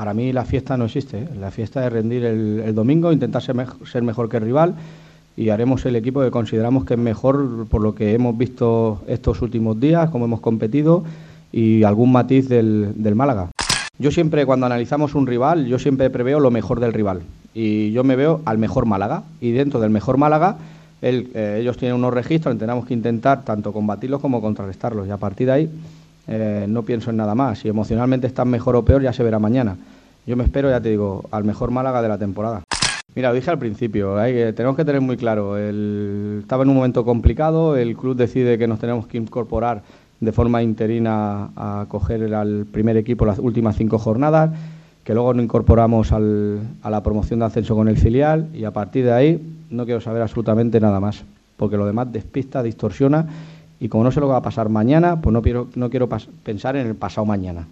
para mí la fiesta no existe. ¿eh? La fiesta es rendir el, domingo, intentar ser, mejor que el rival y haremos el equipo que consideramos que es mejor por lo que hemos visto estos últimos días, cómo hemos competido y algún matiz del, Málaga. Yo siempre, cuando analizamos un rival, yo siempre preveo lo mejor del rival. Y yo me veo al mejor Málaga. Y dentro del mejor Málaga, eh, ellos tienen unos registros, tenemos que intentar tanto combatirlos como contrarrestarlos. Y a partir de ahí, eh, no pienso en nada más. Si emocionalmente están mejor o peor, ya se verá mañana. Yo me espero, ya te digo, al mejor Málaga de la temporada. Mira, dije al principio, hay tenemos que tener muy claro, estaba en un momento complicado, el club decide que nos tenemos que incorporar de forma interina a coger al primer equipo las últimas cinco jornadas, que luego nos incorporamos a la promoción de ascenso con el filial y a partir de ahí no quiero saber absolutamente nada más, porque lo demás despista, distorsiona y como no sé lo que va a pasar mañana, pues no quiero, no quiero pensar en el pasado mañana.